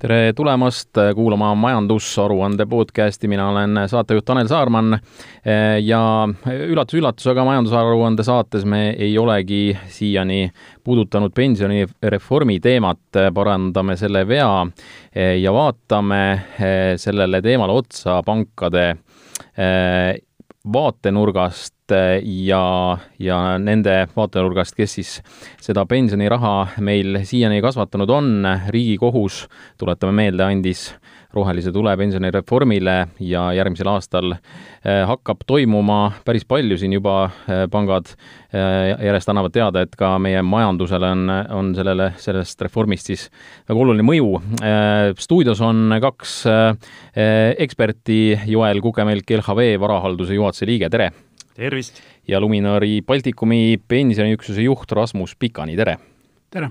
tere tulemast kuulama majandusaruande podcasti, mina olen saatejuht Tanel Saarman. Ja üllatus-üllatus, aga majandusaruande saates me ei olegi siiani puudutanud pensionireformi teemat, parandame selle vea ja vaatame sellele teemale otsa pankade vaatenurgast ja, ja nende vaatenurgast, kes siis seda pensioniraha meil siiani kasvatanud on, Riigikohus, tuletame meelde, andis rohelise tule pensionireformile ja järgmisel aastal eh, hakkab toimuma päris palju siin juba, eh, pangad järjest annavad teada, et ka meie majandusele on, on sellele, sellest reformist siis väga oluline mõju. stuudios on kaks eksperti, Joel Kukemelk, LHV varahalduse juhatuse liige, tere! Tervist! ja Luminori Baltikumi pensioniüksuse juht Rasmus Pikani, tere! tere!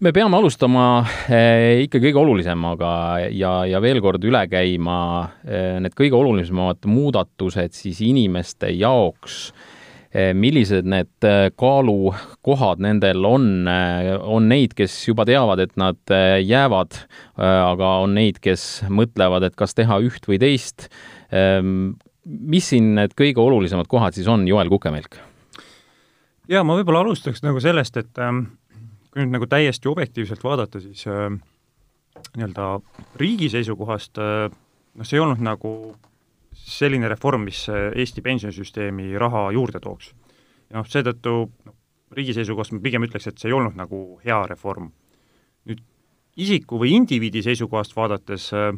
me peame alustama eh, ikka kõige olulisemaga ja, ja veel kord üle käima eh, need kõige olulisemad muudatused siis inimeste jaoks. Eh, millised need kaalukohad nendel on, on neid, kes juba teavad, et nad jäävad, aga on neid, kes mõtlevad, et kas teha üht või teist. Mis siin need kõige olulisemad kohad siis on, Joel Kukemelk? jaa, ma võib-olla alustaks nagu sellest, et ähm kui nüüd nagu täiesti objektiivselt vaadata, siis äh, nii-öelda riigi seisukohast äh, noh, see ei olnud nagu selline reform, mis äh, Eesti pensionisüsteemi raha juurde tooks. ja noh, seetõttu noh, riigi seisukohast ma pigem ütleks, et see ei olnud nagu hea reform. nüüd isiku või indiviidi seisukohast vaadates äh,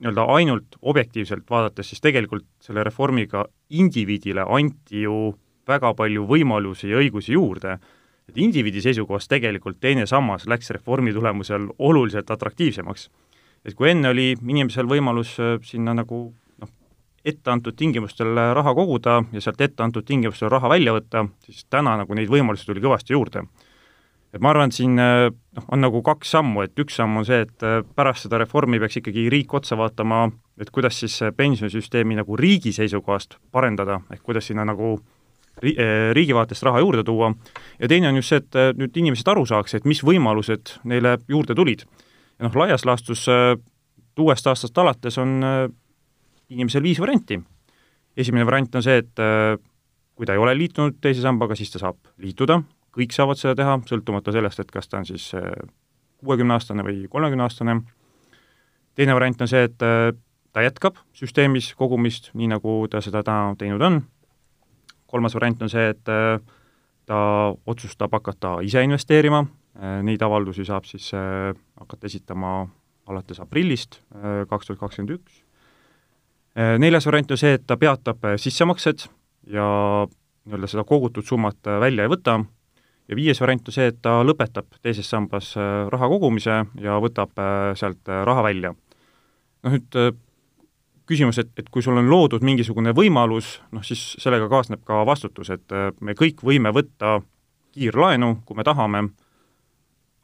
nii-öelda ainult objektiivselt vaadates, siis tegelikult selle reformiga indiviidile anti ju väga palju võimalusi ja õigusi juurde et indiviidi seisukohast tegelikult teine sammas läks reformi tulemusel oluliselt atraktiivsemaks. et kui enne oli inimesel võimalus äh, sinna nagu noh, etteantud tingimustel raha koguda ja sealt etteantud tingimustel raha välja võtta, siis täna nagu neid võimalusi tuli kõvasti juurde. Et ma arvan, et siin äh, noh, on nagu kaks sammu, et üks samm on see, et äh, pärast seda reformi peaks ikkagi riik otsa vaatama, et kuidas siis pensionisüsteemi nagu riigi seisukohast parendada, ehk kuidas sinna nagu ri-, riigi vaatest raha juurde tuua, ja teine on just see, et nüüd inimesed aru saaks, et mis võimalused neile juurde tulid. ja noh, laias laastus uuest aastast alates on inimesel viis varianti. esimene variant on see, et kui ta ei ole liitunud teise sambaga, siis ta saab liituda, kõik saavad seda teha, sõltumata sellest, et kas ta on siis kuuekümneaastane või kolmekümneaastane, teine variant on see, et ta jätkab süsteemis kogumist, nii nagu ta seda täna teinud on. Kolmas variant on see, et äh, ta otsustab hakata ise investeerima, äh, neid avaldusi saab siis äh, hakata esitama alates aprillist kaks tuhat kakskümmend üks. neljas variant on see, et ta peatab sissemaksed ja nii-öelda seda kogutud summat välja ei võta, ja viies variant on see, et ta lõpetab teises sambas raha kogumise ja võtab sealt raha välja. noh nüüd küsimus, et, et kui sul on loodud mingisugune võimalus, noh siis sellega kaasneb ka vastutus, et äh, me kõik võime võtta kiirlaenu, kui me tahame,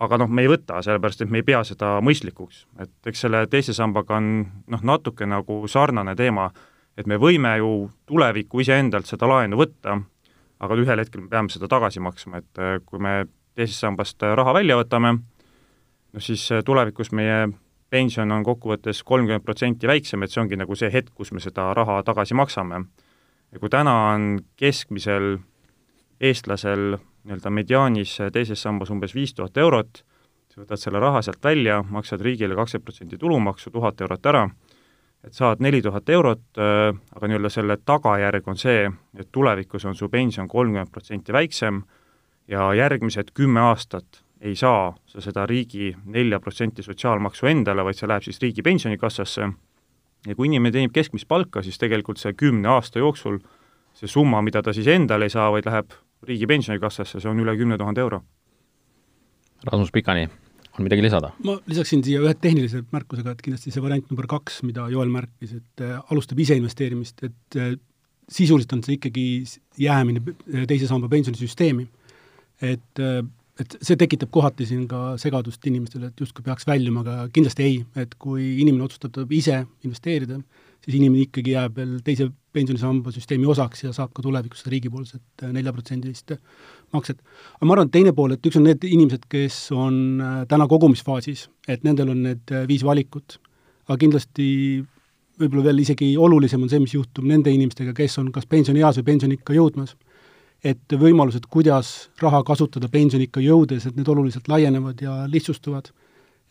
aga noh, me ei võta, sellepärast et me ei pea seda mõistlikuks. et eks selle teise sambaga on noh, natuke nagu sarnane teema, et me võime ju tulevikku iseendalt seda laenu võtta, aga ühel hetkel me peame seda tagasi maksma, et äh, kui me teisest sambast raha välja võtame, noh siis äh, tulevikus meie pension on kokkuvõttes kolmkümmend protsenti väiksem, et see ongi nagu see hetk, kus me seda raha tagasi maksame. ja kui täna on keskmisel eestlasel nii-öelda mediaanis teises sambas umbes viis tuhat eurot, sa võtad selle raha sealt välja, maksad riigile kakskümmend protsenti tulumaksu, tuhat eurot ära, et saad neli tuhat eurot, äh, aga nii-öelda selle tagajärg on see, et tulevikus on su pension kolmkümmend protsenti väiksem ja järgmised kümme aastat ei saa sa seda riigi nelja protsenti sotsiaalmaksu endale, vaid see läheb siis riigi pensionikassasse ja kui inimene teenib keskmist palka, siis tegelikult see kümne aasta jooksul see summa, mida ta siis endale ei saa, vaid läheb riigi pensionikassasse, see on üle kümne tuhande euro. Rasmus Pikani, on midagi lisada? ma lisaksin siia ühe tehnilise märkusega, et kindlasti see variant number kaks, mida Joel märkis, et äh, alustab ise investeerimist, et äh, sisuliselt on see ikkagi jäämine teise samba pensionisüsteemi. et äh, et see tekitab kohati siin ka segadust inimestele, et justkui peaks väljuma, aga kindlasti ei, et kui inimene otsustab ise investeerida, siis inimene ikkagi jääb veel teise pensionisamba süsteemi osaks ja saab ka tulevikus seda riigipoolset äh, neljaprotsendilist makset. aga ma arvan, et teine pool, et üks on need inimesed, kes on äh, täna kogumisfaasis, et nendel on need äh, viis valikut, aga kindlasti võib-olla veel isegi olulisem on see, mis juhtub nende inimestega, kes on kas pensionieas või pensioniikka jõudmas. et võimalused, kuidas raha kasutada pensioniikka jõudes, et need oluliselt laienevad ja lihtsustuvad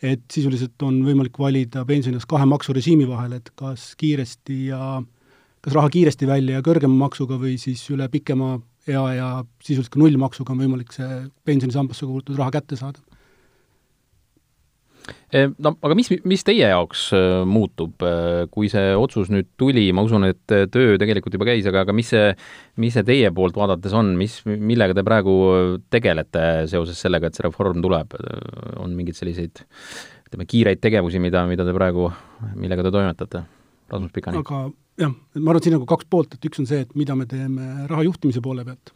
et sisuliselt on võimalik valida pensionieas kahe maksurežiimi vahel, et kas kiiresti ja kas raha kiiresti välja ja kõrgema maksuga või siis üle pikema ea ja sisuliselt ka nullmaksuga on võimalik see pensionisambasse kogutud raha kätte saada no aga mis, mis teie jaoks äh, muutub, äh, kui see otsus nüüd tuli, ma usun, et äh, töö tegelikult juba käis, aga, aga mis see, mis see teie poolt vaadates on, mis, millega te praegu tegelete seoses sellega, et see reform tuleb, on mingeid selliseid ütleme, kiireid tegevusi, mida, mida te praegu, millega te toimetate? Rasmus Pikani. aga jah, ma arvan, et siin nagu kaks poolt, et üks on see, et mida me teeme raha juhtimise poole pealt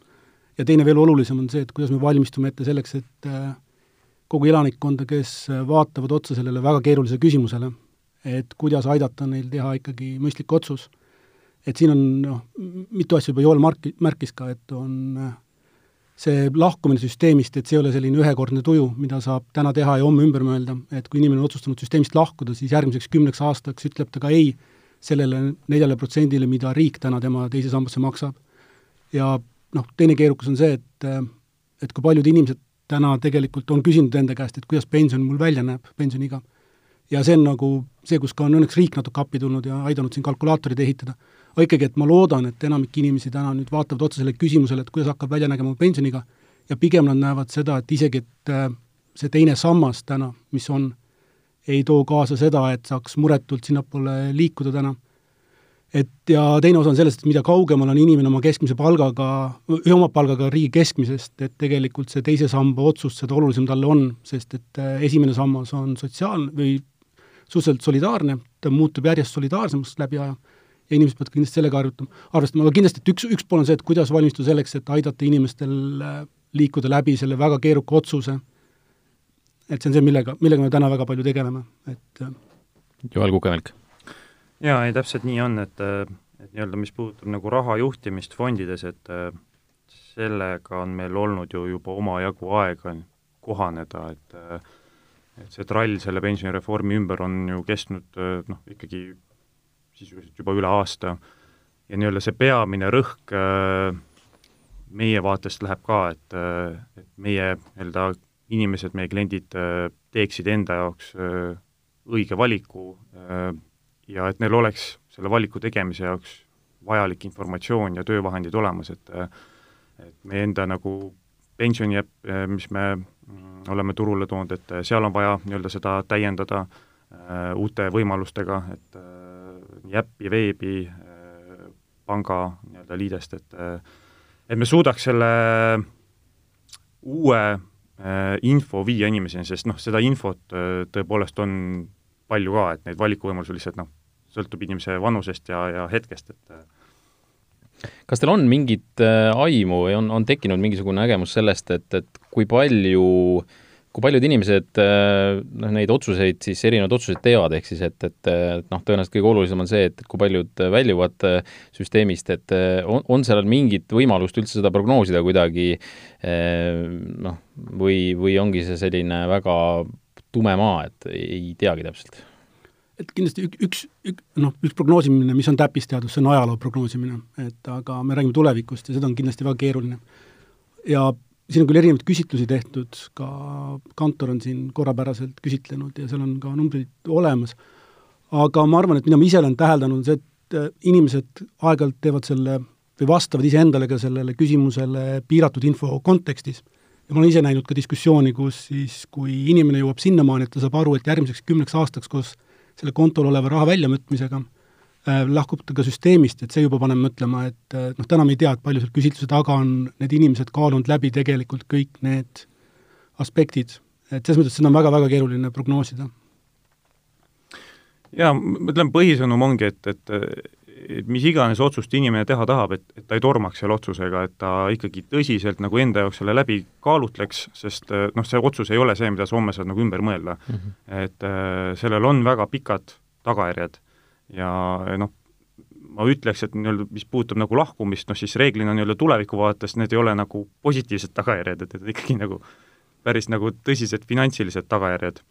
ja teine veel olulisem on see, et kuidas me valmistume ette selleks, et äh, kogu elanikkonda, kes vaatavad otsa sellele väga keerulisele küsimusele, et kuidas aidata neil teha ikkagi mõistlik otsus. et siin on noh, mitu asja juba Joel mark-, märkis ka, et on see lahkumine süsteemist, et see ei ole selline ühekordne tuju, mida saab täna teha ja homme ümber mõelda, et kui inimene on otsustanud süsteemist lahkuda, siis järgmiseks kümneks aastaks ütleb ta ka ei sellele neljale protsendile, mida riik täna tema teise sambasse maksab. ja noh, teine keerukus on see, et et kui paljud inimesed täna tegelikult on küsinud enda käest, et kuidas pension mul välja näeb, pensioniiga. ja see on nagu see, kus ka on õnneks riik natuke appi tulnud ja aidanud siin kalkulaatorid ehitada. aga ikkagi, et ma loodan, et enamik inimesi täna nüüd vaatavad otsa sellele küsimusele, et kuidas hakkab välja nägema pensioniga, ja pigem nad näevad seda, et isegi, et äh, see teine sammas täna, mis on, ei too kaasa seda, et saaks muretult sinnapoole liikuda täna et ja teine osa on sellest, et mida kaugemal on inimene oma keskmise palgaga, oma palgaga riigi keskmisest, et tegelikult see teise samba otsus, seda olulisem talle on, sest et äh, esimene sammas on sotsiaalne või suhteliselt solidaarne, ta muutub järjest solidaarsemaks läbi aja ja inimesed peavad kindlasti sellega arvutama, arvestama, aga kindlasti, et üks, üks pool on see, et kuidas valmistuda selleks, et aidata inimestel äh, liikuda läbi selle väga keeruka otsuse, et see on see, millega, millega me täna väga palju tegeleme, et äh, Joel Kukemelk jaa, ei täpselt nii on, et, et nii-öelda mis puudutab nagu raha juhtimist fondides, et sellega on meil olnud ju juba omajagu aega kohaneda, et et see trall selle pensionireformi ümber on ju kestnud noh, ikkagi sisuliselt juba üle aasta. Ja nii-öelda see peamine rõhk meie vaatest läheb ka, et, et meie nii-öelda inimesed, meie kliendid teeksid enda jaoks õige valiku ja et neil oleks selle valiku tegemise jaoks vajalik informatsioon ja töövahendid olemas, et et meie enda nagu pensioniäpp, mis me mm, oleme turule toonud, et seal on vaja nii-öelda seda täiendada äh, uute võimalustega, et äh, nii äppi, veebi äh,, panga nii-öelda liidest, et äh, et me suudaks selle uue äh, info viia inimeseni, sest noh, seda infot äh, tõepoolest on palju ka, et neid valikuvõimalusi lihtsalt noh, sõltub inimese vanusest ja, ja hetkest, et äh. kas teil on mingit äh, aimu või on, on tekkinud mingisugune nägemus sellest, et, et kui palju, kui paljud inimesed äh, noh, neid otsuseid siis, erinevaid otsuseid teevad, ehk siis et, et, noh, tõenäoliselt kõige olulisem on see, et kui paljud väljuvad süsteemist, et on, on seal mingit võimalust üldse seda prognoosida kuidagi noh, või, või ongi see selline väga tume maa, et ei teagi täpselt et kindlasti ük, üks, ük, noh, üks prognoosimine, mis on täppisteadus, see on ajaloo prognoosimine, et aga me räägime tulevikust ja seda on kindlasti väga keeruline. ja siin on küll erinevaid küsitlusi tehtud, ka Kantor on siin korrapäraselt küsitlenud ja seal on ka numbrid olemas, aga ma arvan, et mida ma ise olen täheldanud, on see, et äh, inimesed aeg-ajalt teevad selle või vastavad iseendale ka sellele küsimusele piiratud info kontekstis. ja ma olen ise näinud ka diskussiooni, kus siis, kui inimene jõuab sinnamaani, et ta saab aru, et järgmiseks kümneks aastaks koos selle kontol oleva raha väljamõtmisega äh,, lahkub ta ka süsteemist, et see juba paneb mõtlema, et äh, noh, täna me ei tea, et palju selle küsitluse taga on need inimesed kaalunud läbi tegelikult kõik need aspektid. et selles mõttes seda on väga-väga keeruline prognoosida. jaa, ma ütlen, põhisõnum ongi, et, et et mis iganes otsust inimene teha tahab, et, et ta ei tormaks selle otsusega, et ta ikkagi tõsiselt nagu enda jaoks selle läbi kaalutleks, sest eh, noh, see otsus ei ole see, mida sa homme saad nagu ümber mõelda mm. -hmm. et äh, sellel on väga pikad tagajärjed ja noh, ma ütleks, et nii-öelda mis puudutab nagu lahkumist, noh siis reeglina nii-öelda tuleviku vaates need ei ole nagu positiivsed tagajärjed, et need ikkagi nagu päris nagu tõsised finantsilised tagajärjed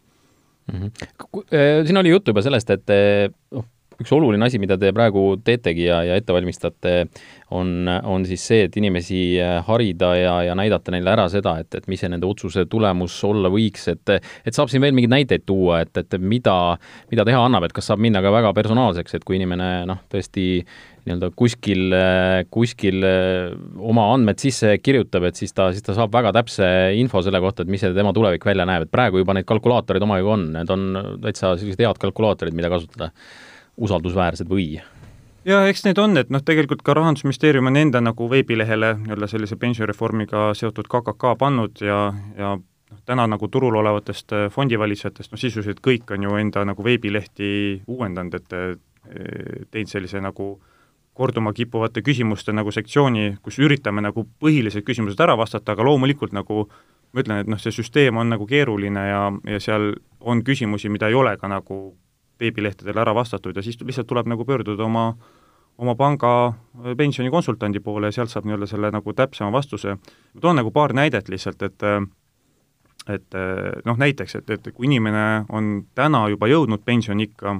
mm. -hmm. Siin oli juttu juba sellest, et noh, üks oluline asi, mida te praegu teetegi ja, ja ette valmistate, on, on siis see, et inimesi äh, harida ja, ja näidata neile ära seda, et, et mis see nende otsuse tulemus olla võiks, et et saab siin veel mingeid näiteid tuua, et, et mida, mida teha annab, et kas saab minna ka väga personaalseks, et kui inimene noh, tõesti nii-öelda kuskil, kuskil äh, oma andmed sisse kirjutab, et siis ta, siis ta saab väga täpse info selle kohta, et mis see tema tulevik välja näeb, et praegu juba neid kalkulaatoreid omajagu on, need on täitsa sellised head kalkulaatorid, mida kasutada usaldusväärsed või? jaa, eks need on, et noh, tegelikult ka Rahandusministeerium on enda nagu veebilehele nii-öelda sellise pensionireformiga seotud KKK pannud ja, ja noh, täna nagu turul olevatest äh, fondivalitsejatest, noh sisuliselt kõik on ju enda nagu veebilehti uuendanud, et äh, teinud sellise nagu korduma kippuvate küsimuste nagu sektsiooni, kus üritame nagu põhilised küsimused ära vastata, aga loomulikult nagu ma ütlen, et noh, see süsteem on nagu keeruline ja, ja seal on küsimusi, mida ei ole ka nagu veebilehtedele ära vastatud ja siis lihtsalt tuleb nagu pöörduda oma oma panga äh, pensionikonsultandi poole ja sealt saab nii-öelda selle nagu täpsema vastuse. ma toon nagu paar näidet lihtsalt, et äh, et äh, noh, näiteks, et, et kui inimene on täna juba jõudnud pensioniikka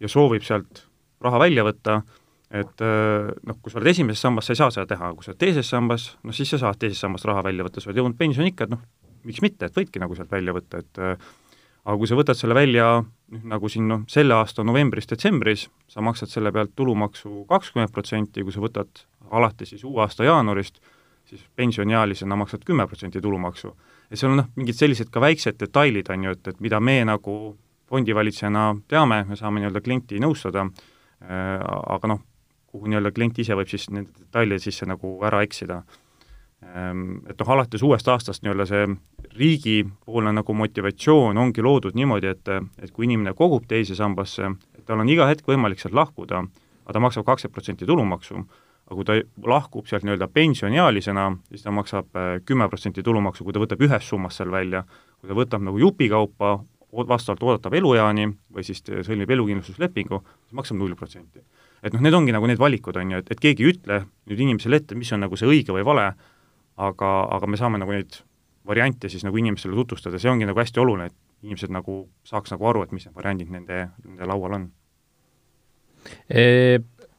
ja soovib sealt raha välja võtta, et noh, kui sa oled esimeses sambas, sa ei saa seda teha, kui sa oled teises sambas, noh siis sa saad teisest sambast raha välja võtta, sa oled jõudnud pensioniikka, et noh, miks mitte, et võidki nagu sealt välja võtta, et aga kui sa võtad selle välja noh, nagu siin noh, selle aasta novembris-detsembris, sa maksad selle pealt tulumaksu kakskümmend protsenti, kui sa võtad alates siis uue aasta jaanuarist, siis pensioniealisena maksad kümme protsenti tulumaksu. ja seal on noh, mingid sellised ka väiksed detailid, on ju, et, et mida me nagu fondivalitsejana teame, me saame nii-öelda klienti nõustada äh,, aga noh, kuhu nii-öelda klient ise võib siis nende detailide sisse nagu ära eksida et noh, alates uuest aastast nii-öelda see riigipoolne nagu motivatsioon ongi loodud niimoodi, et, et kui inimene kogub teise sambasse, tal on iga hetk võimalik sealt lahkuda, aga ta maksab kakskümmend protsenti tulumaksu, aga kui ta lahkub sealt nii-öelda pensioniealisena, siis ta maksab äh, kümme protsenti tulumaksu, kui ta võtab ühest summast seal välja, kui ta võtab nagu jupikaupa, vastavalt oodatava elueani või siis sõlmib elukindlustuslepingu, siis maksab null protsenti. et noh, need ongi nagu need valikud, on ju, et, et keegi ei ütle nüüd inimesele ette, mis on nagu see õige või vale, aga, aga me saame nagu neid variante siis nagu inimestele tutvustada, see ongi nagu hästi oluline, et inimesed nagu saaks nagu aru, et mis need variandid nende, nende laual on.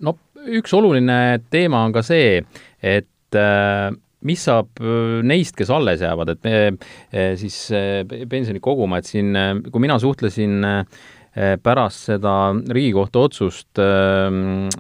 No üks oluline teema on ka see, et äh, mis saab äh, neist, kes alles jäävad, et me äh, siis pensioni koguma, et siin, kui mina suhtlesin pärast seda Riigikohtu otsust äh,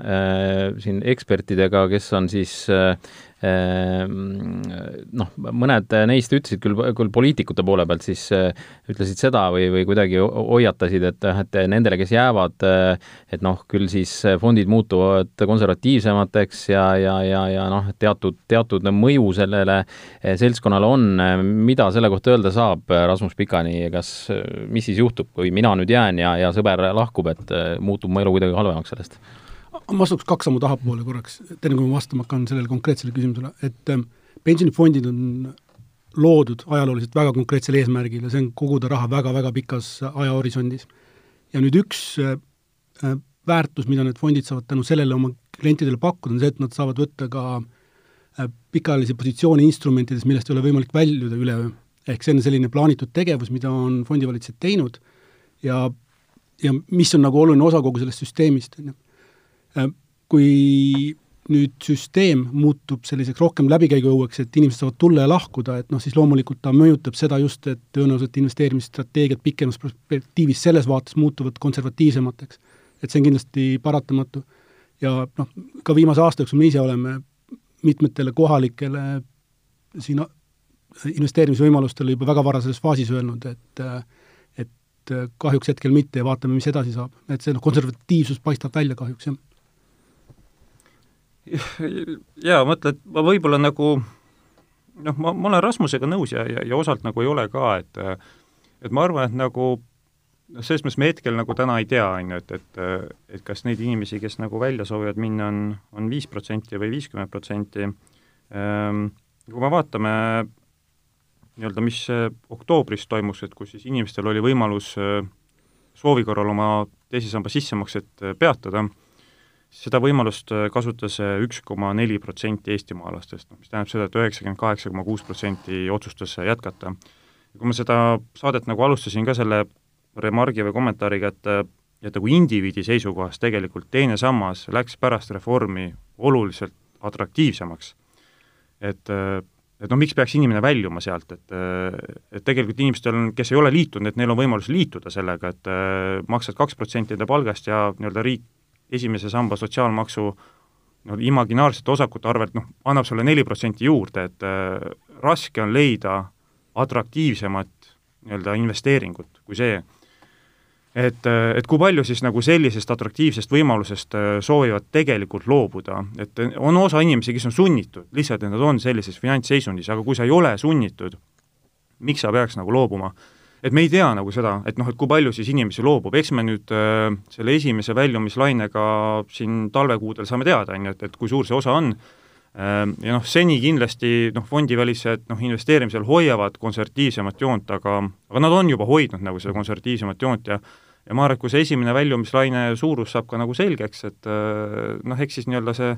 äh, siin ekspertidega, kes on siis äh, noh, mõned neist ütlesid küll, küll poliitikute poole pealt siis äh, ütlesid seda või, või kuidagi hoiatasid, et, et nendele, kes jäävad, äh, et noh, küll siis fondid muutuvad konservatiivsemateks ja, ja, ja, ja noh, teatud, teatud mõju sellele seltskonnale on, mida selle kohta öelda saab, Rasmus Pikani, kas, mis siis juhtub, kui mina nüüd jään ja, ja sõber lahkub, et muutub mu elu kuidagi halvemaks sellest? Ma astuks kaks sammu tahapoole korraks, enne kui ma vastama hakkan sellele konkreetsele küsimusele, et ähm, pensionifondid on loodud ajalooliselt väga konkreetsel eesmärgil ja see on koguda raha väga-väga pikas ajahorisondis. ja nüüd üks äh, äh, väärtus, mida need fondid saavad tänu sellele oma klientidele pakkuda, on see, et nad saavad võtta ka äh, pikaajalisi positsioone instrumentides, millest ei ole võimalik väljuda üleöö. ehk see on selline plaanitud tegevus, mida on fondivalitsejad teinud ja, ja mis on nagu oluline osa kogu sellest süsteemist, on ju kui nüüd süsteem muutub selliseks rohkem läbikäiguõueks, et inimesed saavad tulla ja lahkuda, et noh, siis loomulikult ta mõjutab seda just, et tõenäoliselt investeerimisstrateegiad pikemas perspektiivis selles vaates muutuvad konservatiivsemateks. et see on kindlasti paratamatu. ja noh, ka viimase aasta jooksul me ise oleme mitmetele kohalikele siin investeerimisvõimalustele juba väga varases faasis öelnud, et et kahjuks hetkel mitte ja vaatame, mis edasi saab. et see noh, konservatiivsus paistab välja kahjuks, jah jaa, mõtle, et ma võib-olla nagu noh, ma, ma olen Rasmusega nõus ja, ja, ja osalt nagu ei ole ka, et et ma arvan, et nagu noh, selles mõttes me hetkel nagu täna ei tea, on ju, et, et et kas neid inimesi, kes nagu välja soovivad minna, on, on viis protsenti või viiskümmend protsenti, ehm, kui me vaatame nii-öelda, mis oktoobris toimus, et kus siis inimestel oli võimalus soovi korral oma teise samba sissemakset peatada, seda võimalust äh, kasutas äh, üks koma neli protsenti eestimaalastest, mis tähendab seda et, et üheksakümmend kaheksa koma kuus protsenti otsustas jätkata. ja kui ma seda saadet nagu alustasin ka selle remargi või kommentaariga, et et nagu indiviidi seisukohast tegelikult teine sammas läks pärast reformi oluliselt atraktiivsemaks. et, et noh, miks peaks inimene väljuma sealt, et et tegelikult inimestel on, kes ei ole liitunud, et neil on võimalus liituda sellega, et maksad kaks protsenti enda palgast ja nii-öelda riik esimese samba sotsiaalmaksu no imaginaarsete osakute arvelt noh, annab sulle neli protsenti juurde, et äh, raske on leida atraktiivsemat nii-öelda investeeringut kui see. et, äh, et kui palju siis nagu sellisest atraktiivsest võimalusest äh, soovivad tegelikult loobuda, et on osa inimesi, kes on sunnitud, lihtsalt et nad on sellises finantsseisundis, aga kui sa ei ole sunnitud, miks sa peaks nagu loobuma et me ei tea nagu seda, et noh, et kui palju siis inimesi loobub, eks me nüüd äh, selle esimese väljumislainega siin talvekuudel saame teada, on ju, et, et kui suur see osa on. Äh,, ja noh, seni kindlasti noh, fondivälised noh, investeerimisel hoiavad konservatiivsemat joont, aga aga nad on juba hoidnud nagu seda konservatiivsemat joont ja ja ma arvan, et kui see esimene väljumislaine suurus saab ka nagu selgeks, et äh, noh, eks siis nii-öelda see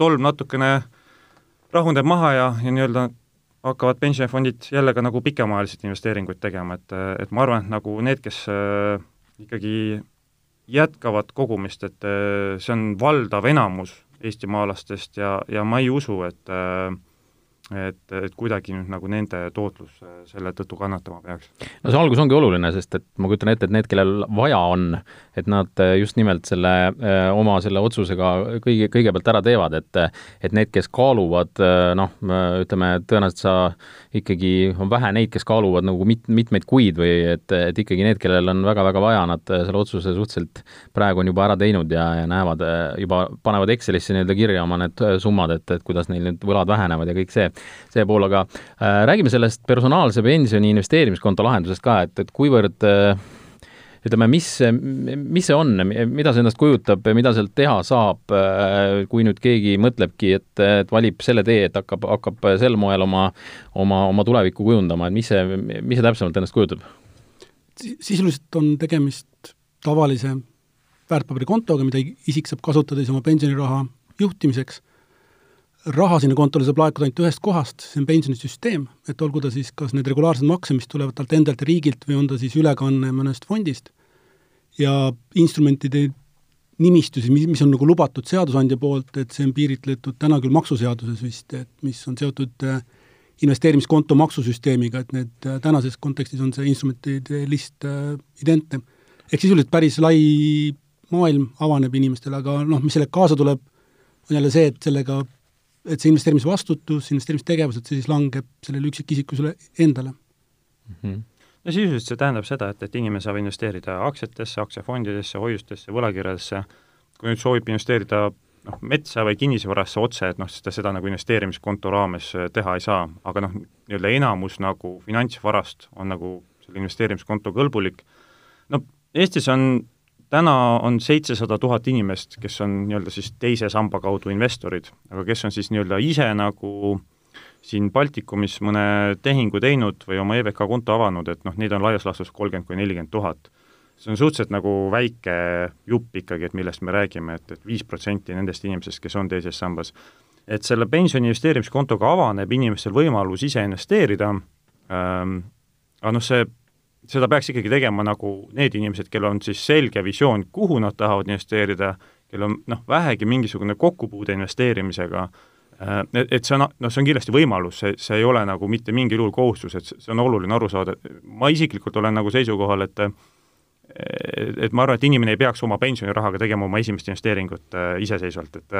tolm natukene rahuneb maha ja, ja nii-öelda hakkavad pensionifondid jälle ka nagu pikemaajaliselt investeeringuid tegema, et, et ma arvan, et nagu need, kes äh, ikkagi jätkavad kogumist, et äh, see on valdav enamus eestimaalastest ja, ja ma ei usu, et äh, et, et kuidagi nüüd nagu nende tootlus äh, selle tõttu kannatama peaks. no see algus ongi oluline, sest et ma kujutan ette, et need, kellel vaja on, et nad äh, just nimelt selle äh, oma selle otsusega kõige, kõigepealt ära teevad, et et need, kes kaaluvad, noh, ütleme, tõenäoliselt sa ikkagi, on vähe neid, kes kaaluvad nagu mit-, mitmeid kuid või et, et ikkagi need, kellel on väga-väga vaja, nad selle otsuse suhteliselt praegu on juba ära teinud ja, ja näevad juba, panevad Excelisse nii-öelda kirja oma need summad, et, et kuidas neil need võlad vähenevad ja kõik see see pool, aga äh, räägime sellest personaalse pensioni investeerimiskonto lahendusest ka, et, et kuivõrd äh, ütleme, mis, mis see on, mida see endast kujutab, mida sealt teha saab, äh, kui nüüd keegi mõtlebki, et, et valib selle tee, et hakkab, hakkab sel moel oma, oma, oma tulevikku kujundama, et mis see, mis see täpsemalt endast kujutab? sisuliselt on tegemist tavalise väärtpaberikontoga, mida isik saab kasutada siis oma pensioniraha juhtimiseks raha sinna kontole saab laekuda ainult ühest kohast, see on pensionisüsteem, et olgu ta siis kas need regulaarsed makse, mis tulevad talt endalt ja riigilt, või on ta siis ülekanne mõnest fondist, ja instrumentide nimistusi, mis, mis on nagu lubatud seadusandja poolt, et see on piiritletud täna küll maksuseaduses vist, et mis on seotud äh, investeerimiskonto maksusüsteemiga, et need äh, tänases kontekstis on see instrumentide list äh, identne. ehk sisuliselt päris lai maailm avaneb inimestele, aga noh, mis sellega kaasa tuleb, on jälle see, et sellega et see investeerimisvastutus, investeerimistegevused, see siis langeb sellele üksikisikusele endale. Mm. -hmm no sisuliselt see tähendab seda, et, et inimene saab investeerida aktsiatesse, aktsiafondidesse, hoiustesse, võlakirjadesse, kui nüüd soovib investeerida noh, metsa või kinnisvarasse otse, et noh, siis ta seda nagu investeerimiskonto raames äh, teha ei saa, aga noh, nii-öelda enamus nagu finantsvarast on nagu selle investeerimiskonto kõlbulik, no Eestis on täna on seitsesada tuhat inimest, kes on nii-öelda siis teise samba kaudu investorid, aga kes on siis nii-öelda ise nagu siin Baltikumis mõne tehingu teinud või oma EVK konto avanud, et noh, neid on laias laastus kolmkümmend kuni nelikümmend tuhat. see on suhteliselt nagu väike jupp ikkagi, et millest me räägime et, et, et viis protsenti nendest inimestest, kes on teises sambas. et selle pensioni investeerimiskontoga avaneb inimestel võimalus ise investeerida ähm,, aga noh, see seda peaks ikkagi tegema nagu need inimesed, kellel on siis selge visioon, kuhu nad tahavad investeerida, kellel on noh, vähegi mingisugune kokkupuude investeerimisega, äh, et, et see on, noh, see on kindlasti võimalus, see, see ei ole nagu mitte mingil juhul kohustus, et see on oluline aru saada, ma isiklikult olen nagu seisukohal, et et ma arvan, et inimene ei peaks oma pensionirahaga tegema oma esimest investeeringut äh, iseseisvalt, et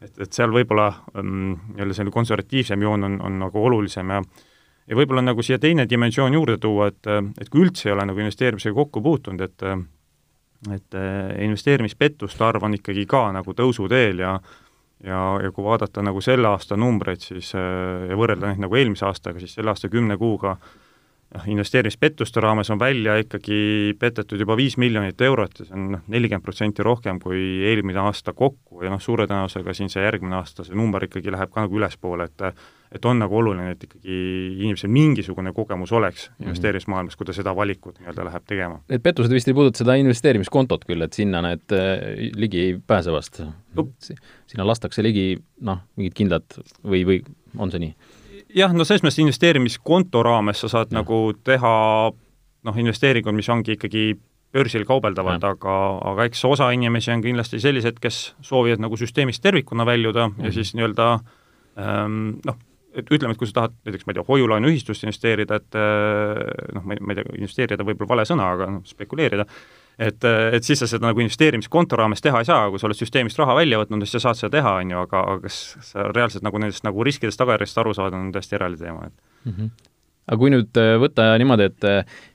et, et seal võib-olla mm, jälle selline konservatiivsem joon on, on nagu olulisem ja ja võib-olla nagu siia teine dimensioon juurde tuua, et, et kui üldse ei ole nagu investeerimisega kokku puutunud, et et investeerimispettuste arv on ikkagi ka nagu tõusuteel ja ja, ja kui vaadata nagu selle aasta numbreid, siis ja võrrelda neid nagu eelmise aastaga, siis selle aasta kümne kuuga noh, investeerimispettuste raames on välja ikkagi petetud juba viis miljonit eurot ja see on noh, nelikümmend protsenti rohkem kui eelmine aasta kokku ja noh, suure tõenäosusega siin see järgmine aasta see number ikkagi läheb ka nagu ülespoole, et et on nagu oluline, et ikkagi inimesel mingisugune kogemus oleks mm -hmm. investeerimismaailmas, kui ta seda valikut nii-öelda läheb tegema. Need pettused vist ei puuduta seda investeerimiskontot küll, et sinna need äh, ligi ei pääse vast no.? sinna lastakse ligi noh, mingid kindlad või, või on see nii? jah, no selles mõttes investeerimiskonto raames sa saad ja. nagu teha noh, investeeringud, mis ongi ikkagi börsil kaubeldavad, aga, aga eks osa inimesi on kindlasti sellised, kes soovivad nagu süsteemist tervikuna väljuda mm -hmm. ja mhm. siis nii-öelda ähm, noh, et ütleme, et kui sa tahad näiteks, ma ei tea, hoiu-laenuühistusse investeerida, et äh, noh, ma ei, ma ei tea, investeerida võib-olla vale sõna, aga noh, spekuleerida, et, et siis sa seda nagu investeerimiskonto raames teha ei saa, kui sa oled süsteemist raha välja võtnud, siis sa saad seda teha, on ju, aga, aga kas sa reaalselt nagu nendest nagu riskidest, tagajärjest aru saada, on täiesti eraldi teema, et mm. -hmm aga kui nüüd äh, võtta niimoodi, et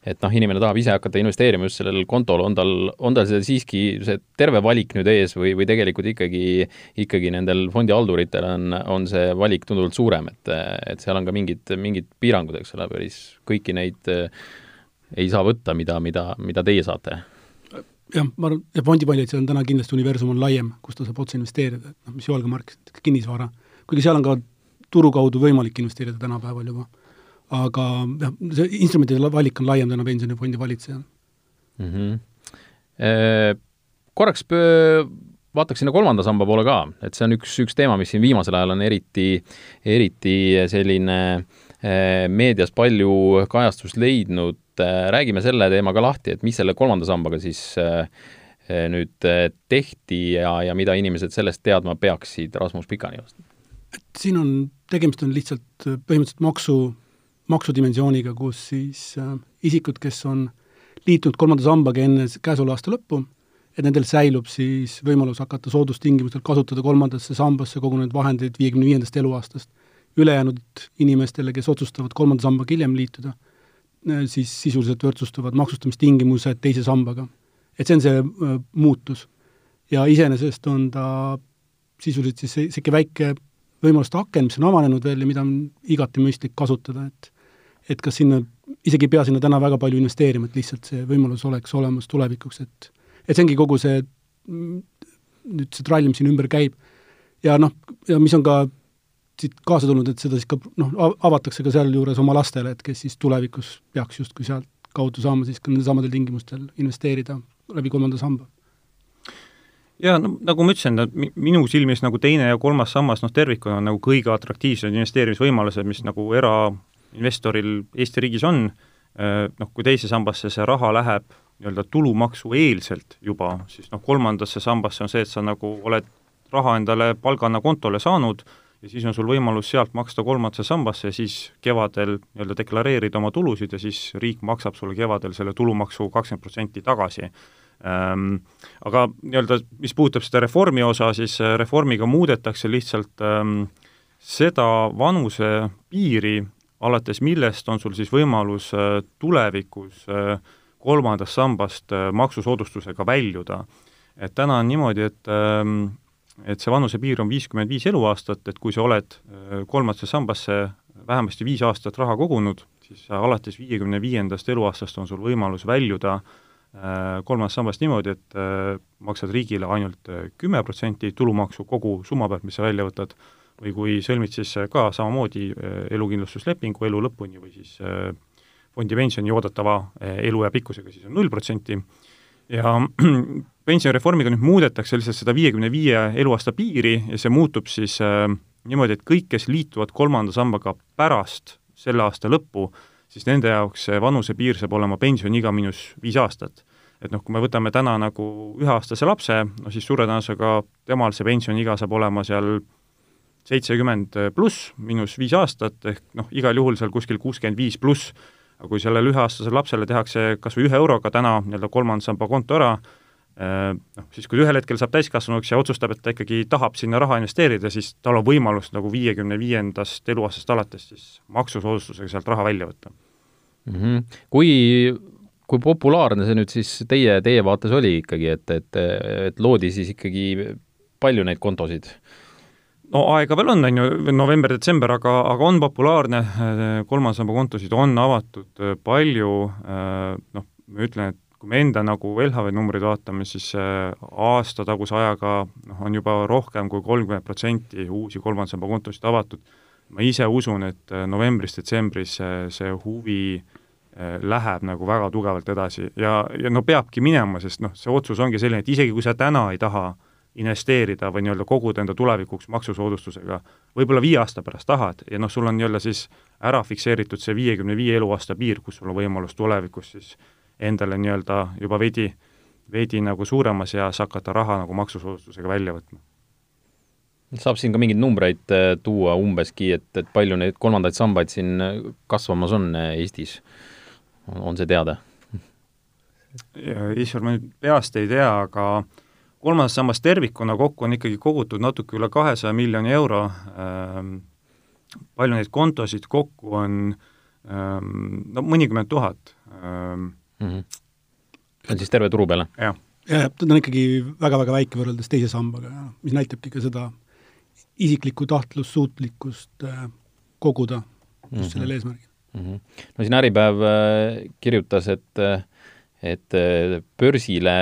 et noh, inimene tahab ise hakata investeerima just sellel kontol, on tal, on tal see siiski see terve valik nüüd ees või, või tegelikult ikkagi, ikkagi nendel fondihalduritel on, on see valik tunduvalt suurem, et, et seal on ka mingid, mingid piirangud, eks ole, päris kõiki neid ei saa võtta, mida, mida, mida teie saate. Jah, ma arvan, ja fondipaljaid on täna kindlasti universum on laiem, kus ta saab otse investeerida, et noh, mis Joel ka märkis, et kinnisvara, kuigi seal on ka turu kaudu võimalik investeerida tänapäeval juba. Aga jah, see instrumentide valik on laiem täna pensionifondi valitsejal mm. -hmm. E korraks pöö vaataks sinna kolmanda samba poole ka, et see on üks, üks teema, mis siin viimasel ajal on eriti, eriti selline meedias palju kajastust leidnud, Äh, räägime selle teema ka lahti, et mis selle kolmanda sambaga siis äh, äh, nüüd tehti ja, ja mida inimesed sellest teadma peaksid, Rasmus Pikani vastu? et siin on, tegemist on lihtsalt põhimõtteliselt maksu, maksudimensiooniga, kus siis äh, isikud, kes on liitunud kolmanda sambaga enne käesoleva aasta lõppu, et nendel säilub siis võimalus hakata soodustingimustel kasutada kolmandasse sambasse kogunenud vahendeid viiekümne viiendast eluaastast. ülejäänud inimestele, kes otsustavad kolmanda sambaga hiljem liituda, Äh, siis sisuliselt võrdsustuvad maksustamistingimused teise sambaga. et see on see äh, muutus. ja iseenesest on ta sisuliselt siis niisugune väike võimaluste aken, mis on avanenud veel ja mida on igati mõistlik kasutada, et et kas sinna, isegi ei pea sinna täna väga palju investeerima, et lihtsalt see võimalus oleks olemas tulevikuks, et et see ongi kogu see, nüüd see trall, mis siin ümber käib, ja noh, ja mis on ka siit kaasa tulnud, et seda siis ka noh, avatakse ka sealjuures oma lastele, et kes siis tulevikus peaks justkui sealt kaudu saama siis ka nendel samadel tingimustel investeerida läbi kolmanda samba. Jaa, no nagu ma ütlesin, minu silmis nagu teine ja kolmas sammas noh, tervikuna on nagu kõige atraktiivsemad investeerimisvõimalused, mis nagu erainvestoril Eesti riigis on, äh, noh, kui teise sambasse see raha läheb nii-öelda tulumaksueelselt juba, siis noh, kolmandasse sambasse on see, et sa nagu oled raha endale palgana kontole saanud, ja siis on sul võimalus sealt maksta kolmandasse sambasse ja siis kevadel nii-öelda deklareerida oma tulusid ja siis riik maksab sulle kevadel selle tulumaksu kakskümmend protsenti tagasi ähm,. Aga nii-öelda, mis puudutab seda reformi osa, siis äh, reformiga muudetakse lihtsalt ähm, seda vanusepiiri, alates millest on sul siis võimalus äh, tulevikus äh, kolmandast sambast äh, maksusoodustusega väljuda. et täna on niimoodi, et ähm, et see vanusepiir on viiskümmend viis eluaastat, et kui sa oled kolmandasse sambasse vähemasti viis aastat raha kogunud, siis alates viiekümne viiendast eluaastast on sul võimalus väljuda kolmandast sambast niimoodi, et maksad riigile ainult kümme protsenti tulumaksu kogu summa pealt, mis sa välja võtad, või kui sõlmid siis ka samamoodi elukindlustuslepingu elu lõpuni või siis fondi pensioni oodatava eluea pikkusega, siis on null protsenti, ja pensionireformiga nüüd muudetakse lihtsalt seda viiekümne viie eluaasta piiri ja see muutub siis äh, niimoodi, et kõik, kes liituvad kolmanda sambaga pärast selle aasta lõppu, siis nende jaoks see vanusepiir saab olema pensioniiga miinus viis aastat. et noh, kui me võtame täna nagu üheaastase lapse, no siis suure tõenäosusega temal see pensioniiga saab olema seal seitsekümmend pluss, miinus viis aastat, ehk noh, igal juhul seal kuskil kuuskümmend viis pluss, aga kui sellele üheaastasele lapsele tehakse kas või ühe euroga täna nii-öelda kolmanda samba konto ära, Äh, noh, siis kui ühel hetkel saab täiskasvanuks ja otsustab, et ta ikkagi tahab sinna raha investeerida, siis tal on võimalus nagu viiekümne viiendast eluaastast alates siis maksusoodustusega sealt raha välja võtta mm. -hmm. Kui, kui populaarne see nüüd siis teie, teie vaates oli ikkagi, et, et, et loodi siis ikkagi palju neid kontosid? No aega veel on, on ju, november-detsember, aga, aga on populaarne, kolmanda samba kontosid on avatud palju, noh, ma ütlen, et kui me enda nagu LHV numbreid vaatame, siis aastataguse ajaga noh, on juba rohkem kui kolmkümmend protsenti uusi kolmanda samba kontosid avatud. ma ise usun, et novembris-detsembris see huvi läheb nagu väga tugevalt edasi ja, ja no peabki minema, sest noh, see otsus ongi selline, et isegi kui sa täna ei taha äh, investeerida või nii-öelda koguda enda tulevikuks maksusoodustusega, võib-olla viie aasta pärast tahad ja noh, sul on nii-öelda siis ära fikseeritud see viiekümne viie eluaasta piir, kus sul on võimalus tulevikus siis endale nii-öelda juba veidi, veidi nagu suuremas eas hakata raha nagu maksusoodustusega välja võtma. saab siin ka mingeid numbreid äh, tuua umbeski, et, et palju neid kolmandaid sambaid siin äh, kasvamas on äh, Eestis, on see teada? issand, ma nüüd peast ei tea, aga äh, kolmas sammas tervikuna kokku on ikkagi kogutud natuke üle kahesaja miljoni euro ähm,, palju neid kontosid kokku on ähm,, no mõnikümmend tuhat ähm,. Mm -hmm. see on siis terve turu peale? jah. jah, ta on ikkagi väga-väga väike võrreldes teise sambaga, mis näitabki ka seda isiklikku tahtlussuutlikkust äh, koguda just mm -hmm. sellel eesmärgil mm. -hmm. no siin Äripäev äh, kirjutas, et äh, et äh, börsile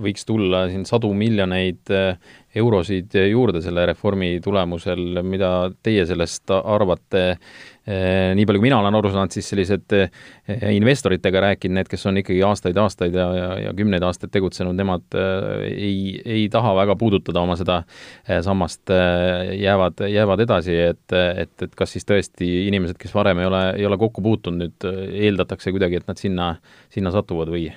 võiks tulla siin sadu miljoneid äh, eurosid juurde selle reformi tulemusel, mida teie sellest arvate? Äh, nii palju, kui mina olen aru saanud, siis sellised investoritega rääkinud, need, kes on ikkagi aastaid-aastaid ja, ja, ja kümneid aastaid tegutsenud, nemad ei, ei taha väga puudutada oma seda sammast, jäävad, jäävad edasi, et, et, et kas siis tõesti inimesed, kes varem ei ole, ei ole kokku puutunud, nüüd eeldatakse kuidagi, et nad sinna, sinna satuvad või?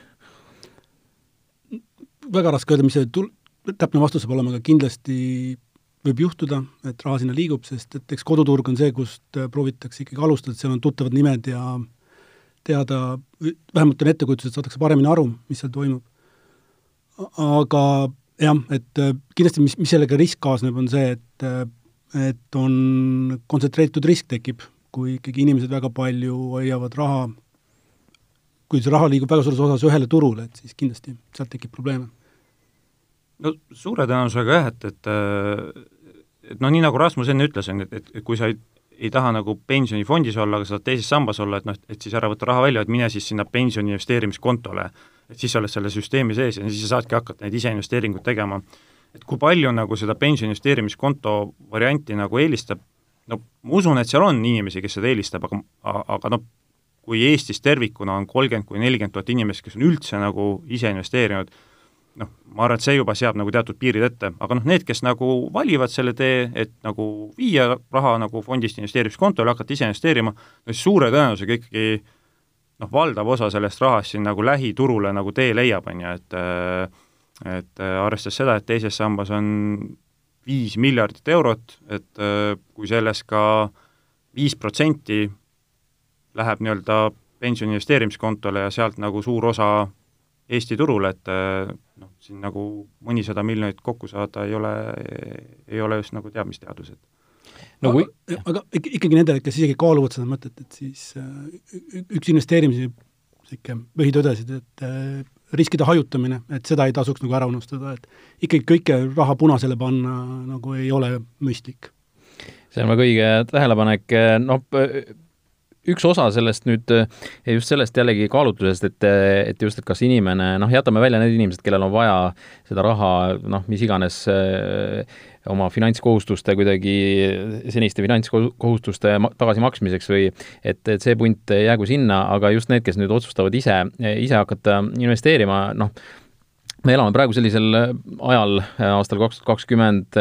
väga raske öelda, mis see tul-, täpne vastus saab olema, aga kindlasti võib juhtuda, et raha sinna liigub, sest et eks koduturg on see, kust äh, proovitakse ikkagi alustada, seal on tuttavad nimed ja teada, vähemalt on ettekujutus, et saadakse paremini aru, mis seal toimub. aga jah, et äh, kindlasti mis, mis sellega risk kaasneb, on see, et äh, et on kontsentreeritud risk tekib, kui ikkagi inimesed väga palju hoiavad raha kui see raha liigub väga suures osas ühele turule, et siis kindlasti sealt tekib probleeme. No suure tõenäosusega jah, et, et et no nii, nagu Rasmus enne ütles, on ju, et, et kui sa ei, ei taha nagu pensionifondis olla, aga sa tahad teises sambas olla, et noh, et siis ära võtta raha välja, et mine siis sinna pensioni investeerimiskontole. et siis sa oled selle süsteemi sees ja siis sa saadki hakata neid ise investeeringuid tegema. et kui palju nagu seda pensioni investeerimiskonto varianti nagu eelistab, no ma usun, et seal on inimesi, kes seda eelistab, aga, aga noh, kui Eestis tervikuna on kolmkümmend kuni nelikümmend tuhat inimest, kes on üldse nagu ise investeerinud, noh, ma arvan, et see juba seab nagu teatud piirid ette, aga noh, need, kes nagu valivad selle tee, et nagu viia raha nagu fondist investeerimiskontole, hakata ise investeerima, no siis suure tõenäosusega ikkagi noh, valdav osa sellest rahast siin nagu lähiturule nagu tee leiab, on ju, et et arvestades seda, et teises sambas on viis miljardit eurot, et kui sellest ka viis protsenti läheb nii-öelda pensioni investeerimiskontole ja sealt nagu suur osa Eesti turule, et eh, noh, siin nagu mõnisada miljonit kokku saada ei ole, ei ole just nagu teadmisteadus, et no kui aga, aga ikkagi nendele, kes isegi kaaluvad seda mõtet, et siis äh, üks investeerimise niisugune põhitõdesid, et äh, riskide hajutamine, et seda ei tasuks nagu ära unustada, et ikkagi kõike raha punasele panna nagu ei ole mõistlik. see on väga õige tähelepanek, noh, üks osa sellest nüüd, just sellest jällegi kaalutlusest, et, et just, et kas inimene, noh, jätame välja need inimesed, kellel on vaja seda raha, noh, mis iganes oma finantskohustuste kuidagi, seniste finantskohustuste tagasimaksmiseks või et, et see punt jäägu sinna, aga just need, kes nüüd otsustavad ise, ise hakata investeerima, noh, me elame praegu sellisel ajal, aastal kaks tuhat kakskümmend,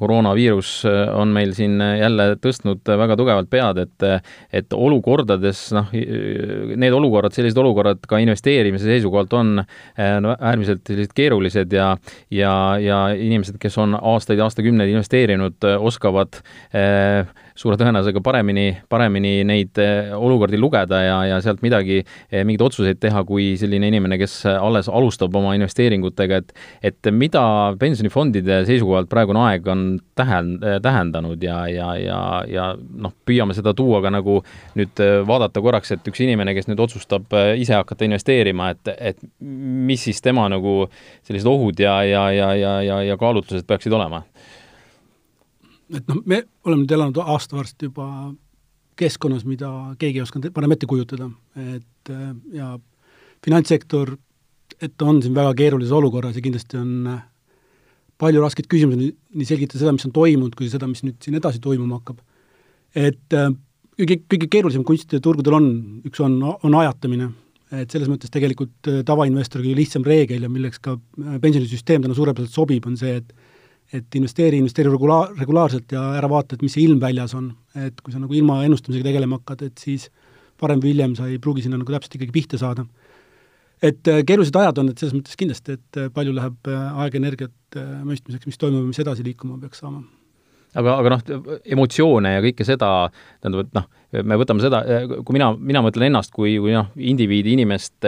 koroonaviirus on meil siin jälle tõstnud väga tugevalt pead, et et olukordades, noh, need olukorrad, sellised olukorrad ka investeerimise seisukohalt on no äärmiselt sellised keerulised ja ja, ja inimesed, kes on aastaid aastakümneid investeerinud, oskavad eh, suure tõenäosusega paremini, paremini neid eh, olukordi lugeda ja, ja sealt midagi, eh, mingeid otsuseid teha, kui selline inimene, kes alles alustab oma investeeringutega, et et mida pensionifondide seisukohalt praegune aeg on tähen-, tähendanud ja, ja, ja, ja noh, püüame seda tuua ka nagu nüüd eh, vaadata korraks, et üks inimene, kes nüüd otsustab ise hakata investeerima, et, et mis siis tema nagu sellised ohud ja, ja, ja, ja, ja, ja kaalutlused peaksid olema et noh, me oleme nüüd elanud aasta varsti juba keskkonnas, mida keegi ei osanud varem ette kujutada, et äh, ja finantssektor, et on siin väga keerulises olukorras ja kindlasti on äh, palju raskeid küsimusi, nii selgitada seda, mis on toimunud, kui seda, mis nüüd siin edasi toimuma hakkab. et äh, kõige, kõige keerulisem kunstiturgudel on, üks on, on ajatamine, et selles mõttes tegelikult tavainvestori kõige lihtsam reegel ja milleks ka pensionisüsteem täna suurepäraselt sobib, on see, et et investeeri, investeeri regula-, regulaarselt ja ära vaata, et mis see ilm väljas on. et kui sa nagu ilma ennustamisega tegelema hakkad, et siis varem või hiljem sa ei pruugi sinna nagu täpselt ikkagi pihta saada. et äh, keerulised ajad on, et selles mõttes kindlasti, et äh, palju läheb äh, aega, energiat mõistmiseks, mis toimub ja mis edasi liikuma peaks saama. aga, aga noh, emotsioone ja kõike seda, tähendab, et noh, me võtame seda, kui mina, mina mõtlen ennast kui, kui noh, indiviidi, inimest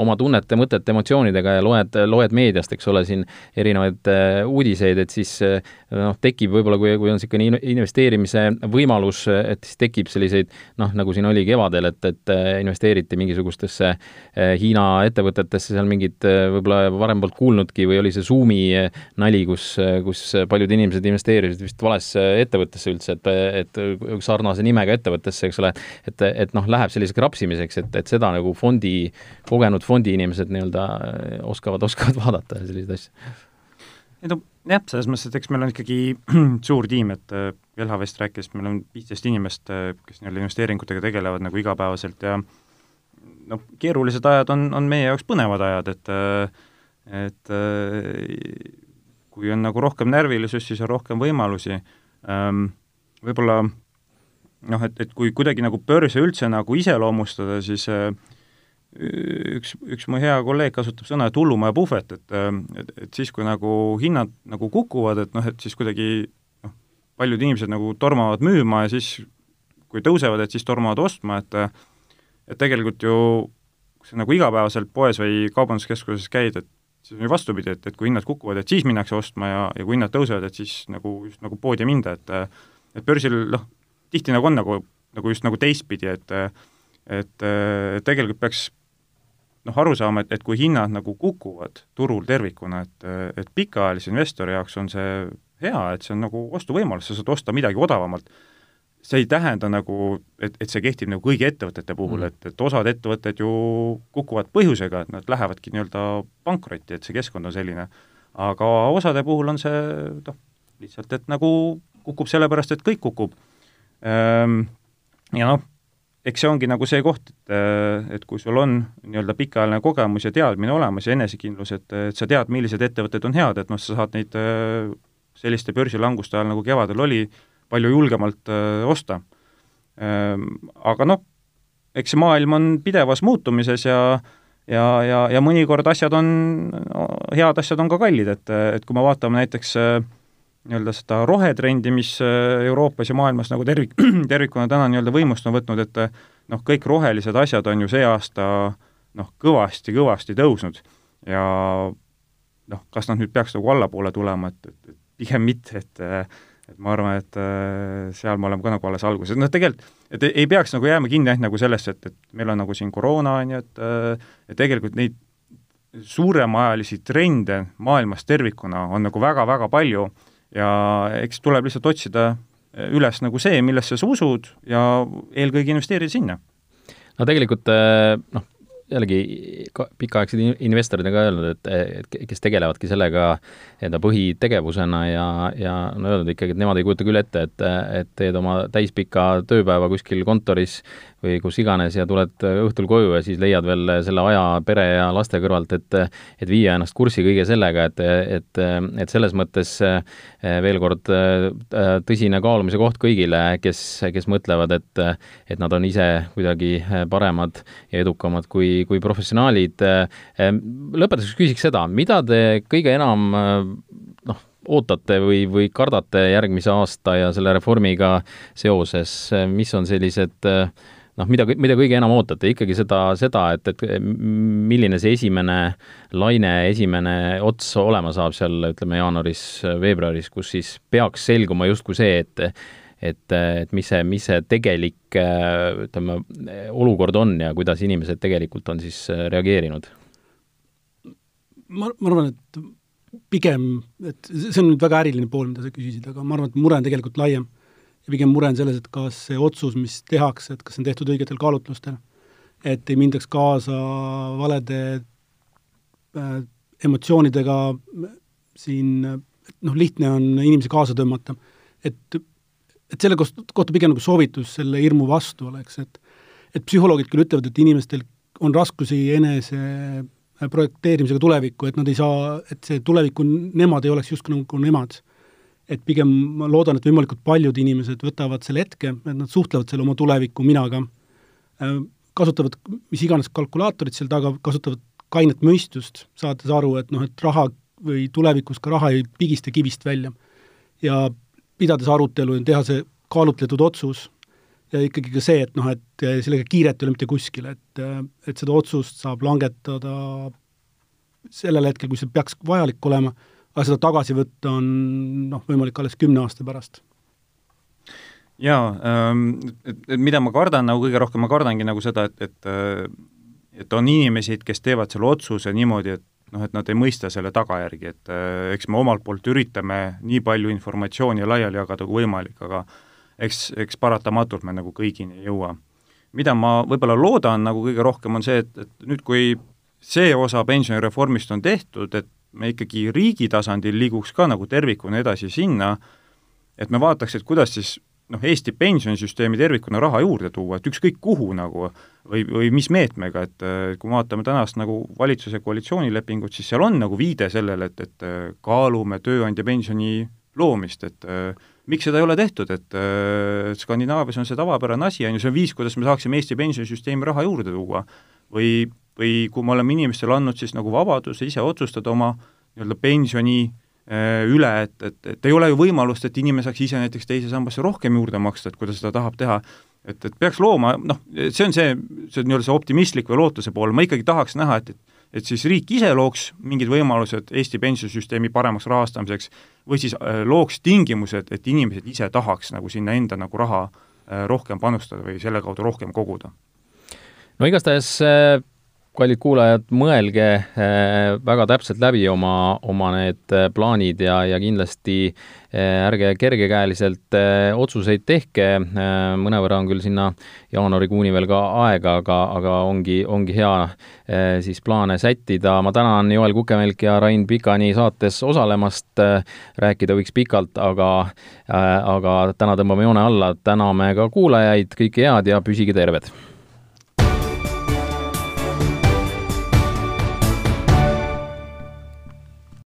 oma tunnete, mõtete, emotsioonidega ja loed, loed meediast, eks ole, siin erinevaid äh, uudiseid, et siis noh, tekib võib-olla, kui, kui on niisugune investeerimise võimalus, et siis tekib selliseid noh, nagu siin oli kevadel, et, et investeeriti mingisugustesse Hiina ettevõtetesse, seal mingid võib-olla varem polnud kuulnudki või oli see Zoomi nali, kus, kus paljud inimesed investeerisid vist valesse ettevõttesse üldse, et, et sarnase nimega ettevõttesse, eks ole, et, et noh, läheb selliseks rapsimiseks, et, et seda nagu fondi, kogenud fondiinimesed nii-öelda äh, oskavad, oskavad vaadata ja selliseid asju. ei no jah, selles mõttes, et eks meil on ikkagi suur tiim, et äh, LHV-st rääkides meil on viisteist inimest, äh, kes nii-öelda investeeringutega tegelevad nagu igapäevaselt ja noh, keerulised ajad on, on meie jaoks põnevad ajad, et et kui on nagu rohkem närvilisust, siis on rohkem võimalusi, ehm, võib-olla noh, et, et kui kuidagi nagu börse üldse nagu iseloomustada, siis äh, üks, üks mu hea kolleeg kasutab sõna, et hullumaja puhvet, et, äh, et, et siis, kui nagu hinnad nagu kukuvad, et noh, et siis kuidagi noh, paljud inimesed nagu tormavad müüma ja siis kui tõusevad, et siis tormavad ostma, et et tegelikult ju kui sa nagu igapäevaselt poes või kaubanduskeskuses käid, et siis on ju vastupidi, et, et kui hinnad kukuvad, et siis minnakse ostma ja, ja kui hinnad tõusevad, et siis nagu just nagu poodi minda, et et börsil noh, tihti nagu on nagu, nagu just nagu teistpidi, et et tegelikult peaks noh, aru saama, et, et kui hinnad nagu kukuvad turul tervikuna, et, et pikaajalise investori jaoks on see hea, et see on nagu ostuvõimalus, sa saad osta midagi odavamalt. see ei tähenda nagu, et, et see kehtib nagu kõigi ettevõtete puhul mm., et, et osad ettevõtted ju kukuvad põhjusega, et nad lähevadki nii-öelda pankrotti, et see keskkond on selline. aga osade puhul on see noh, lihtsalt, et nagu kukub sellepärast, et kõik kukub ja noh, eks see ongi nagu see koht, et, äh, et kui sul on nii-öelda pikaajaline kogemus ja teadmine olemas ja enesekindlus, et, et sa tead, millised ettevõtted on head, et noh, sa saad neid äh, selliste börsilanguste ajal, nagu kevadel oli, palju julgemalt öö, äh, osta. Ehm, aga noh, eks see maailm on pidevas muutumises ja ja, ja, ja mõnikord asjad on, head asjad on ka kallid, et, et kui me vaatame näiteks äh, nii-öelda seda rohetrendi, mis äh, Euroopas ja maailmas nagu tervik, tervikuna täna nii-öelda võimust on võtnud, et äh, noh, kõik rohelised asjad on ju see aasta noh, kõvasti-kõvasti tõusnud. Ja noh, kas nad nüüd peaks nagu allapoole tulema, et, et, et pigem mitte, et et ma arvan, et seal me oleme ka nagu alles alguses, noh tegelikult, et ei peaks nagu jääma kinni ainult nagu sellesse, et, et meil on nagu siin koroona, on ju, et et tegelikult neid suuremaajalisi trende maailmas tervikuna on nagu väga-väga palju ja eks tuleb lihtsalt otsida üles nagu see, millesse sa usud ja eelkõige investeerida sinna. no tegelikult eh, noh, jällegi pikaaegsed investorid on ka öelnud, et, et kes tegelevadki sellega enda põhitegevusena ja, ja on öelnud ikkagi, et nemad ei kujuta küll ette, et, et teed oma täispika tööpäeva kuskil kontoris või kus iganes ja tuled õhtul koju ja siis leiad veel selle aja pere ja laste kõrvalt, et et viia ennast kurssi kõige sellega, et, et, et selles mõttes veel kord tõsine kaalumise koht kõigile, kes, kes mõtlevad, et et nad on ise kuidagi paremad ja edukamad kui, kui professionaalid. lõpetuseks küsiks seda, mida te kõige enam noh, ootate või, või kardate järgmise aasta ja selle reformiga seoses, mis on sellised äh, noh, mida, mida kõige enam ootate, ikkagi seda, seda, et, et milline see esimene laine, esimene ots olema saab seal, ütleme, jaanuaris-veebruaris, kus siis peaks selguma justkui see, et et, et mis see, mis see tegelik ütleme, olukord on ja kuidas inimesed tegelikult on siis reageerinud? ma, ma arvan, et pigem, et see on nüüd väga äriline pool, mida sa küsisid, aga ma arvan, et mure on tegelikult laiem. Ja pigem mure on selles, et kas see otsus, mis tehakse, et kas see on tehtud õigetel kaalutlustel, et ei mindaks kaasa valede äh, emotsioonidega siin noh, lihtne on inimesi kaasa tõmmata. et, et selle kohta pigem nagu soovitus selle hirmu vastu oleks, et et psühholoogid küll ütlevad, et inimestel on raskusi enese projekteerimisega tulevikku, et nad ei saa, et see tuleviku nemad ei oleks justkui nagu nemad. Et pigem ma loodan, et võimalikult paljud inimesed võtavad selle hetke, et nad suhtlevad selle oma tuleviku minaga, kasutavad mis iganes kalkulaatorit seal taga, kasutavad kainet mõistust, saades aru, et noh, et raha või tulevikus ka raha ei pigista kivist välja. ja pidades arutelu ja teha see kaalutletud otsus ja ikkagi ka see, et noh, et sellega kiiret ei ole mitte kuskile, et, et seda otsust saab langetada sellel hetkel, kui see peaks vajalik olema, aga seda tagasi võtta on noh, võimalik alles kümne aasta pärast jaa ähm,, et, et mida ma kardan nagu kõige rohkem, ma kardangi nagu seda, et, et et on inimesi, kes teevad selle otsuse niimoodi, et noh, et nad ei mõista selle tagajärgi, et äh, eks me omalt poolt üritame nii palju informatsiooni laiali jagada kui võimalik, aga eks, eks paratamatult me nagu kõigini ei jõua. mida ma võib-olla loodan nagu kõige rohkem, on see, et, et nüüd, kui see osa pensionireformist on tehtud, et me ikkagi riigi tasandil liiguks ka nagu tervikuna edasi sinna, et me vaataks, et kuidas siis noh, Eesti pensionisüsteemi tervikuna raha juurde tuua, et ükskõik kuhu nagu või, või mis meetmega, et kui me vaatame tänast nagu valitsuse koalitsioonilepingut, siis seal on nagu viide sellele, et, et kaalume tööandja pensioni loomist, et miks seda ei ole tehtud, et Skandinaavias on see tavapärane asi, on ju, see on viis, kuidas me saaksime Eesti pensionisüsteemi raha juurde tuua. või, või kui me oleme inimestele andnud siis nagu vabaduse ise otsustada oma nii-öelda pensioni Äh, üle, et, et, et ei ole ju võimalust, et inimene saaks ise näiteks teise sambasse rohkem juurde maksta, et kui ta seda tahab teha, et, et peaks looma, noh, see on see, see nii-öelda see optimistlik või lootuse pool, ma ikkagi tahaks näha, et, et et siis riik ise looks mingid võimalused Eesti pensionisüsteemi paremaks rahastamiseks või siis äh, looks tingimused, et inimesed ise tahaks nagu sinna enda nagu raha äh, rohkem panustada või selle kaudu rohkem koguda. no igastahes kallid kuulajad, mõelge äh, väga täpselt läbi oma, oma need äh, plaanid ja, ja kindlasti äh, ärge kergekäeliselt otsuseid tehke, mõnevõrra on küll sinna jaanuarikuuni veel ka aega, aga, aga ongi, ongi hea siis plaane sättida. ma tänan Joel Kukemelk ja Rain Pikani saates osalemast, rääkida võiks pikalt, aga, aga täna tõmbame joone alla, täname ka kuulajaid, kõike head ja püsige terved!